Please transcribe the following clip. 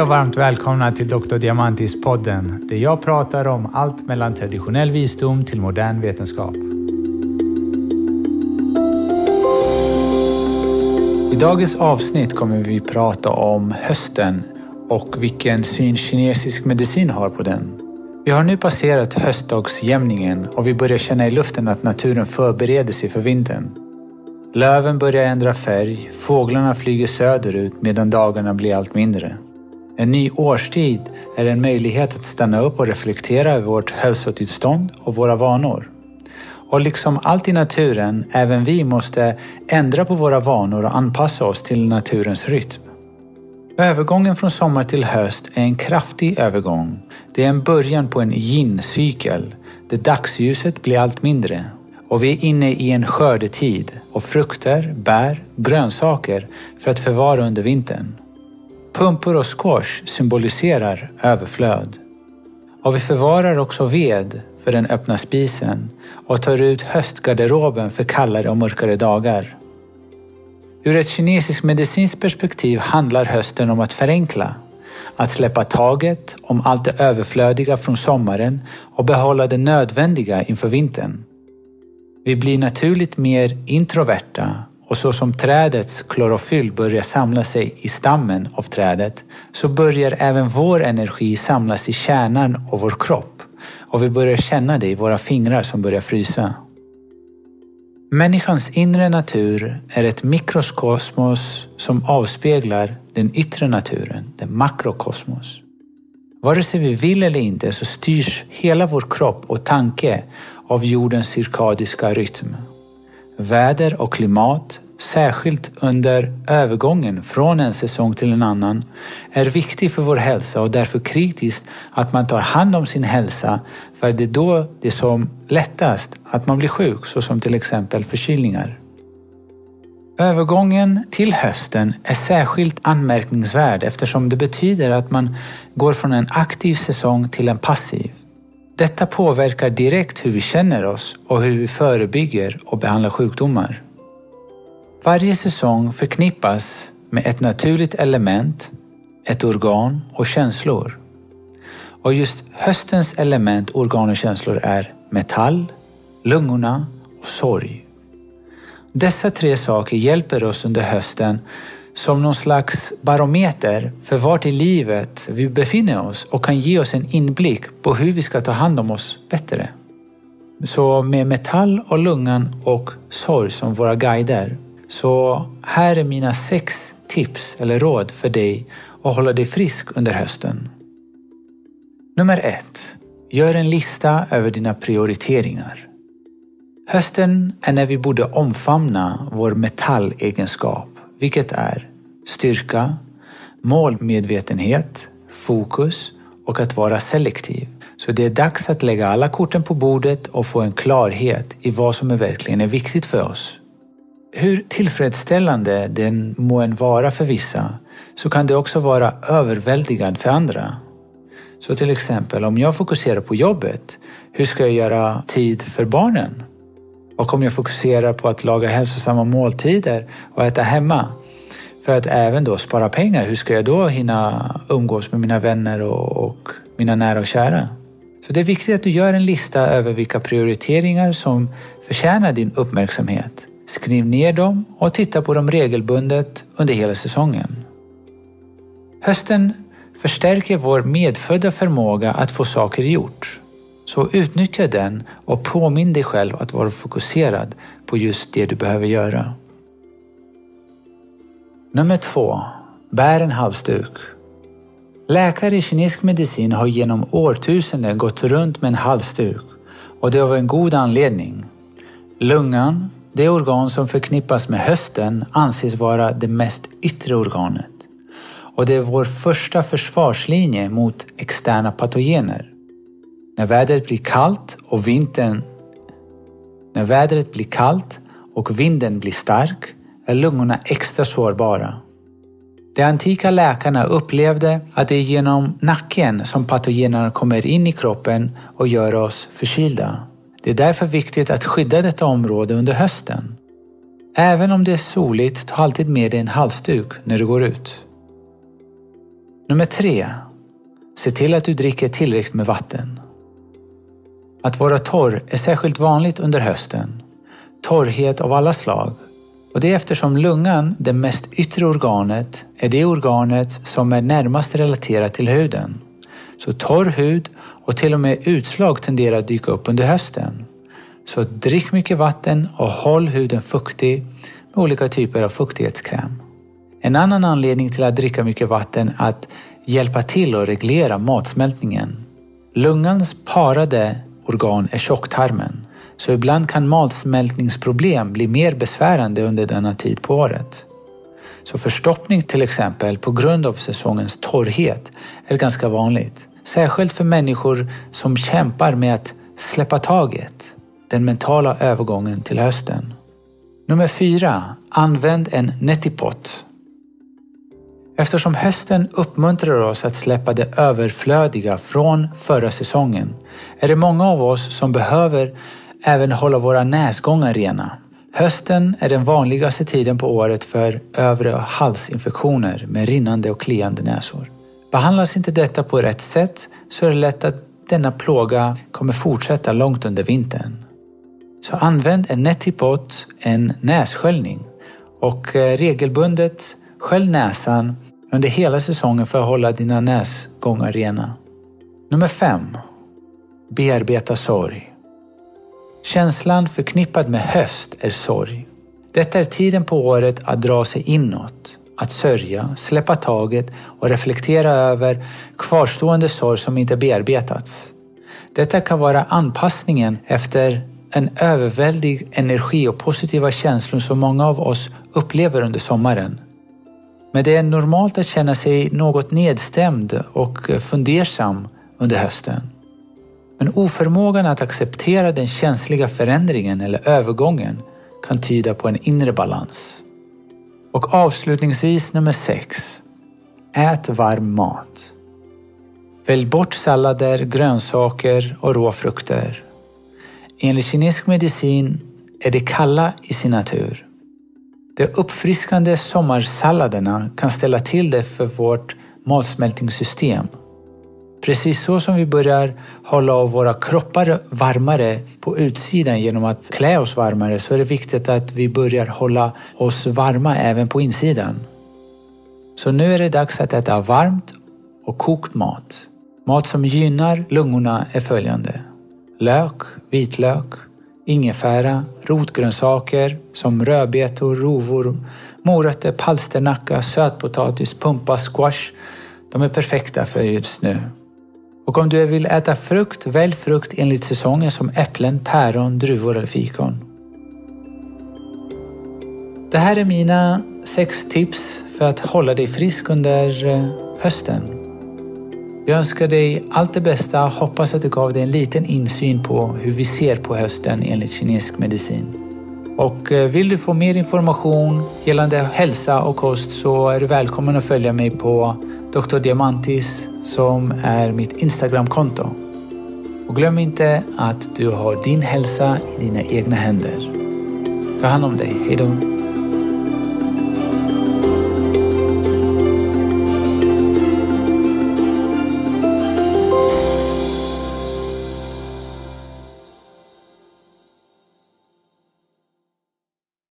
Hej och varmt välkomna till Dr. Diamantis-podden där jag pratar om allt mellan traditionell visdom till modern vetenskap. I dagens avsnitt kommer vi prata om hösten och vilken syn kinesisk medicin har på den. Vi har nu passerat höstdagsjämningen och vi börjar känna i luften att naturen förbereder sig för vintern. Löven börjar ändra färg, fåglarna flyger söderut medan dagarna blir allt mindre. En ny årstid är en möjlighet att stanna upp och reflektera över vårt hälsotillstånd och våra vanor. Och liksom allt i naturen, även vi måste ändra på våra vanor och anpassa oss till naturens rytm. Övergången från sommar till höst är en kraftig övergång. Det är en början på en yin-cykel där dagsljuset blir allt mindre och vi är inne i en skördetid och frukter, bär, grönsaker för att förvara under vintern. Pumpor och squash symboliserar överflöd. Och vi förvarar också ved för den öppna spisen och tar ut höstgarderoben för kallare och mörkare dagar. Ur ett kinesiskt medicinskt perspektiv handlar hösten om att förenkla, att släppa taget om allt det överflödiga från sommaren och behålla det nödvändiga inför vintern. Vi blir naturligt mer introverta och så som trädets klorofyll börjar samla sig i stammen av trädet så börjar även vår energi samlas i kärnan av vår kropp och vi börjar känna det i våra fingrar som börjar frysa. Människans inre natur är ett mikrokosmos som avspeglar den yttre naturen, den makrokosmos. Vare sig vi vill eller inte så styrs hela vår kropp och tanke av jordens cirkadiska rytm. Väder och klimat, särskilt under övergången från en säsong till en annan, är viktig för vår hälsa och därför kritiskt att man tar hand om sin hälsa för det är då det är som lättast att man blir sjuk, såsom till exempel förkylningar. Övergången till hösten är särskilt anmärkningsvärd eftersom det betyder att man går från en aktiv säsong till en passiv. Detta påverkar direkt hur vi känner oss och hur vi förebygger och behandlar sjukdomar. Varje säsong förknippas med ett naturligt element, ett organ och känslor. Och just höstens element, organ och känslor är metall, lungorna och sorg. Dessa tre saker hjälper oss under hösten som någon slags barometer för vart i livet vi befinner oss och kan ge oss en inblick på hur vi ska ta hand om oss bättre. Så med metall och lungan och sorg som våra guider. Så här är mina sex tips eller råd för dig att hålla dig frisk under hösten. Nummer ett. Gör en lista över dina prioriteringar. Hösten är när vi borde omfamna vår metallegenskap, vilket är styrka, målmedvetenhet, fokus och att vara selektiv. Så det är dags att lägga alla korten på bordet och få en klarhet i vad som är verkligen är viktigt för oss. Hur tillfredsställande den må än vara för vissa så kan det också vara överväldigande för andra. Så till exempel om jag fokuserar på jobbet, hur ska jag göra tid för barnen? Och om jag fokuserar på att laga hälsosamma måltider och äta hemma, för att även då spara pengar. Hur ska jag då hinna umgås med mina vänner och, och mina nära och kära? Så det är viktigt att du gör en lista över vilka prioriteringar som förtjänar din uppmärksamhet. Skriv ner dem och titta på dem regelbundet under hela säsongen. Hösten förstärker vår medfödda förmåga att få saker gjort. Så utnyttja den och påminn dig själv att vara fokuserad på just det du behöver göra. Nummer två. Bär en halsduk. Läkare i kinesisk medicin har genom årtusenden gått runt med en halsduk och det av en god anledning. Lungan, det organ som förknippas med hösten, anses vara det mest yttre organet. Och det är vår första försvarslinje mot externa patogener. När vädret blir kallt och vintern när vädret blir kallt och vinden blir stark är lungorna extra sårbara. De antika läkarna upplevde att det är genom nacken som patogenerna kommer in i kroppen och gör oss förkylda. Det är därför viktigt att skydda detta område under hösten. Även om det är soligt, ta alltid med dig en halsduk när du går ut. Nummer tre. Se till att du dricker tillräckligt med vatten. Att vara torr är särskilt vanligt under hösten. Torrhet av alla slag. Och det är eftersom lungan, det mest yttre organet, är det organet som är närmast relaterat till huden. Så torr hud och till och med utslag tenderar att dyka upp under hösten. Så drick mycket vatten och håll huden fuktig med olika typer av fuktighetskräm. En annan anledning till att dricka mycket vatten är att hjälpa till att reglera matsmältningen. Lungans parade organ är tjocktarmen, så ibland kan matsmältningsproblem bli mer besvärande under denna tid på året. Så förstoppning till exempel på grund av säsongens torrhet är ganska vanligt. Särskilt för människor som kämpar med att släppa taget, den mentala övergången till hösten. Nummer fyra. Använd en nettipot. Eftersom hösten uppmuntrar oss att släppa det överflödiga från förra säsongen är det många av oss som behöver även hålla våra näsgångar rena. Hösten är den vanligaste tiden på året för övre halsinfektioner med rinnande och kliande näsor. Behandlas inte detta på rätt sätt så är det lätt att denna plåga kommer fortsätta långt under vintern. Så använd en netipot, en nässköljning och eh, regelbundet skölj näsan under hela säsongen för att hålla dina näsgångar rena. Nummer 5. Bearbeta sorg. Känslan förknippad med höst är sorg. Detta är tiden på året att dra sig inåt, att sörja, släppa taget och reflektera över kvarstående sorg som inte bearbetats. Detta kan vara anpassningen efter en överväldig energi och positiva känslor som många av oss upplever under sommaren. Men det är normalt att känna sig något nedstämd och fundersam under hösten. Men oförmågan att acceptera den känsliga förändringen eller övergången kan tyda på en inre balans. Och avslutningsvis nummer 6. Ät varm mat. Välj bort sallader, grönsaker och råfrukter. Enligt kinesisk medicin är det kalla i sin natur. De uppfriskande sommarsalladerna kan ställa till det för vårt matsmältningssystem. Precis så som vi börjar hålla våra kroppar varmare på utsidan genom att klä oss varmare så är det viktigt att vi börjar hålla oss varma även på insidan. Så nu är det dags att äta varmt och kokt mat. Mat som gynnar lungorna är följande. Lök, vitlök, ingefära, rotgrönsaker som rödbetor, rovor, morötter, palsternacka, sötpotatis, pumpa, squash. De är perfekta för just nu. Och om du vill äta frukt, välj frukt enligt säsongen som äpplen, päron, druvor eller fikon. Det här är mina sex tips för att hålla dig frisk under eh, hösten. Jag önskar dig allt det bästa. Hoppas att det gav dig en liten insyn på hur vi ser på hösten enligt kinesisk medicin. Och eh, vill du få mer information gällande hälsa och kost så är du välkommen att följa mig på Dr. Diamantis som är mitt Instagramkonto. Och glöm inte att du har din hälsa i dina egna händer. Ta hand om dig. Hejdå!